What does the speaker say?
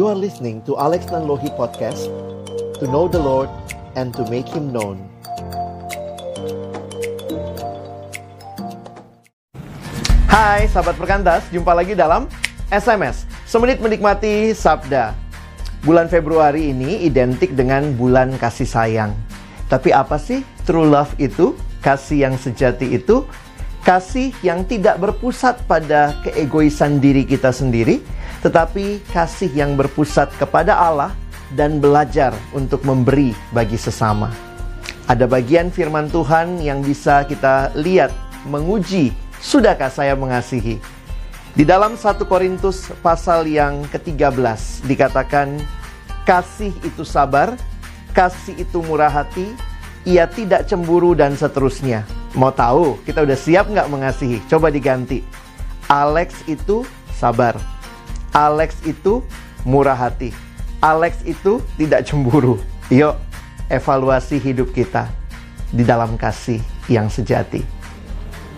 You are listening to Alex Nanlohi Podcast To know the Lord and to make Him known. Hai sahabat perkantas, jumpa lagi dalam SMS Semenit menikmati Sabda. Bulan Februari ini identik dengan bulan kasih sayang. Tapi apa sih true love itu? Kasih yang sejati itu? Kasih yang tidak berpusat pada keegoisan diri kita sendiri tetapi kasih yang berpusat kepada Allah dan belajar untuk memberi bagi sesama. Ada bagian firman Tuhan yang bisa kita lihat menguji, sudahkah saya mengasihi? Di dalam 1 Korintus pasal yang ke-13 dikatakan kasih itu sabar, kasih itu murah hati, ia tidak cemburu dan seterusnya. Mau tahu kita udah siap nggak mengasihi? Coba diganti. Alex itu sabar. Alex itu murah hati. Alex itu tidak cemburu. Yuk, evaluasi hidup kita di dalam kasih yang sejati.